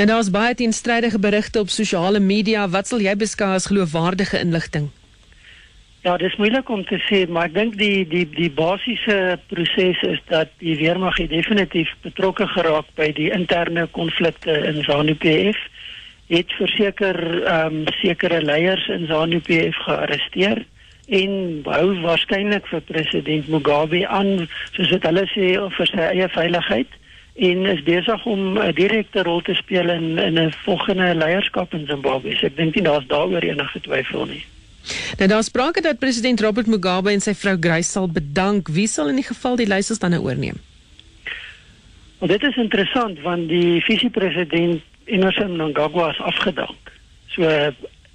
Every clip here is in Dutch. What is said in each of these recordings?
Nou daar's baie teenstrydige berigte op sosiale media. Wat sal jy beskou as geloofwaardige inligting? Ja, dit is moeilik om te sê, maar ek dink die die die basiese proses is dat die weermag definitief betrokke geraak by die interne konflikte in ZANU-PF. Het verseker ehm um, sekere leiers in ZANU-PF gearresteer en hou waarskynlik vir president Mugabe aan soos dit hulle sê vir veiligheid en is besig om 'n direkte rol te speel in in 'n volgende leierskap in Zimbabwe. So ek dink nie daar's daaroor enige twyfel nie. Nou daar sprake dat president Robert Mugabe en sy vrou Grace sal bedank. Wie sal in die geval die leiers dan nou oorneem? Wel dit is interessant want die visiepresident Emmerson Mnangagwa is afgedank. So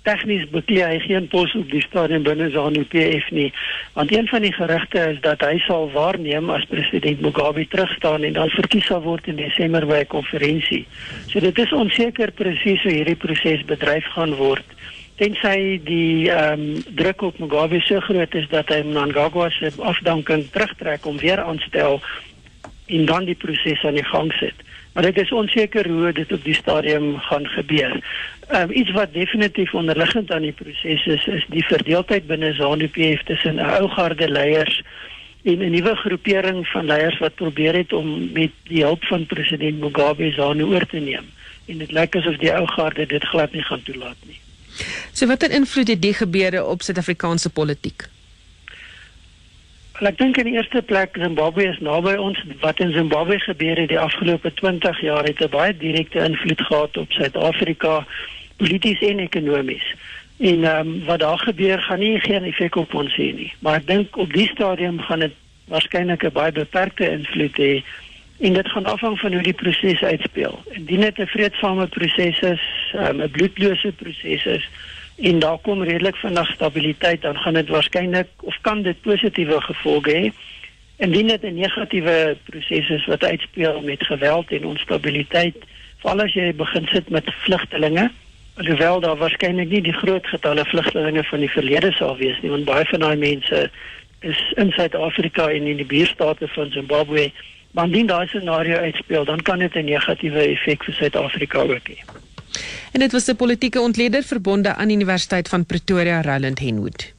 tegnies beklee hy geen pos op die stadium binne ZANU PF nie. Want een van die gerugte is dat hy sal waarneem as president Mugabe terugstaan en dan verkies sal word in Desember by 'n konferensie. So dit is onseker presies hoe hierdie proses bedryf gaan word. Tensy die um, druk op Mugabe so groot is dat hy Mnangagwa se afdanking terugtrek om weer aanstel en dan die proses aan die gang sit. Maar dit is onseker hoe dit op die stadium gaan gebeur. Um, iets wat definitief onderliggend aan die proses is, is die verdeeldheid binne ZANU-PF tussen ou garde leiers en 'n nuwe groepering van leiers wat probeer het om met die hulp van president Mugabe ZANU oor te neem. En dit lyk asof die ou garde dit glad nie gaan toelaat nie. So watter invloed het die gebeure op Suid-Afrikaanse politiek? Ek dink in eerste plek Zimbabwe is naby ons wat in Zimbabwe gebeur het die afgelope 20 jaar het 'n baie direkte invloed gehad op Suid-Afrika polities en ekonomies. En um, wat daar gebeur gaan nie geen effek op ons nie, maar ek dink op die stadium gaan dit waarskynlik 'n baie beperkte invloed hê en dit gaan afhang van hoe die proses uitspeel. Indien dit 'n vredesame proses is, ehm, 'n um, bloedlose proses is en daar kom redelik vinnig stabiliteit, dan gaan dit waarskynlik of kan dit positiewe gevolge hê. Indien dit 'n negatiewe proses is wat uitspeel met geweld en onstabiliteit, veral as jy begin sit met vlugtelinge, alhoewel daar waarskynlik nie die groot getalle vlugtelinge van die verlede sal wees nie, want baie van daai mense is in Suid-Afrika en in die buurstate van Zimbabwe. Maar indien daai scenario uitspeel, dan kan dit 'n negatiewe effek vir Suid-Afrika ook hê. En dit was 'n politieke ontleder verbonde aan Universiteit van Pretoria, Roland Henwood.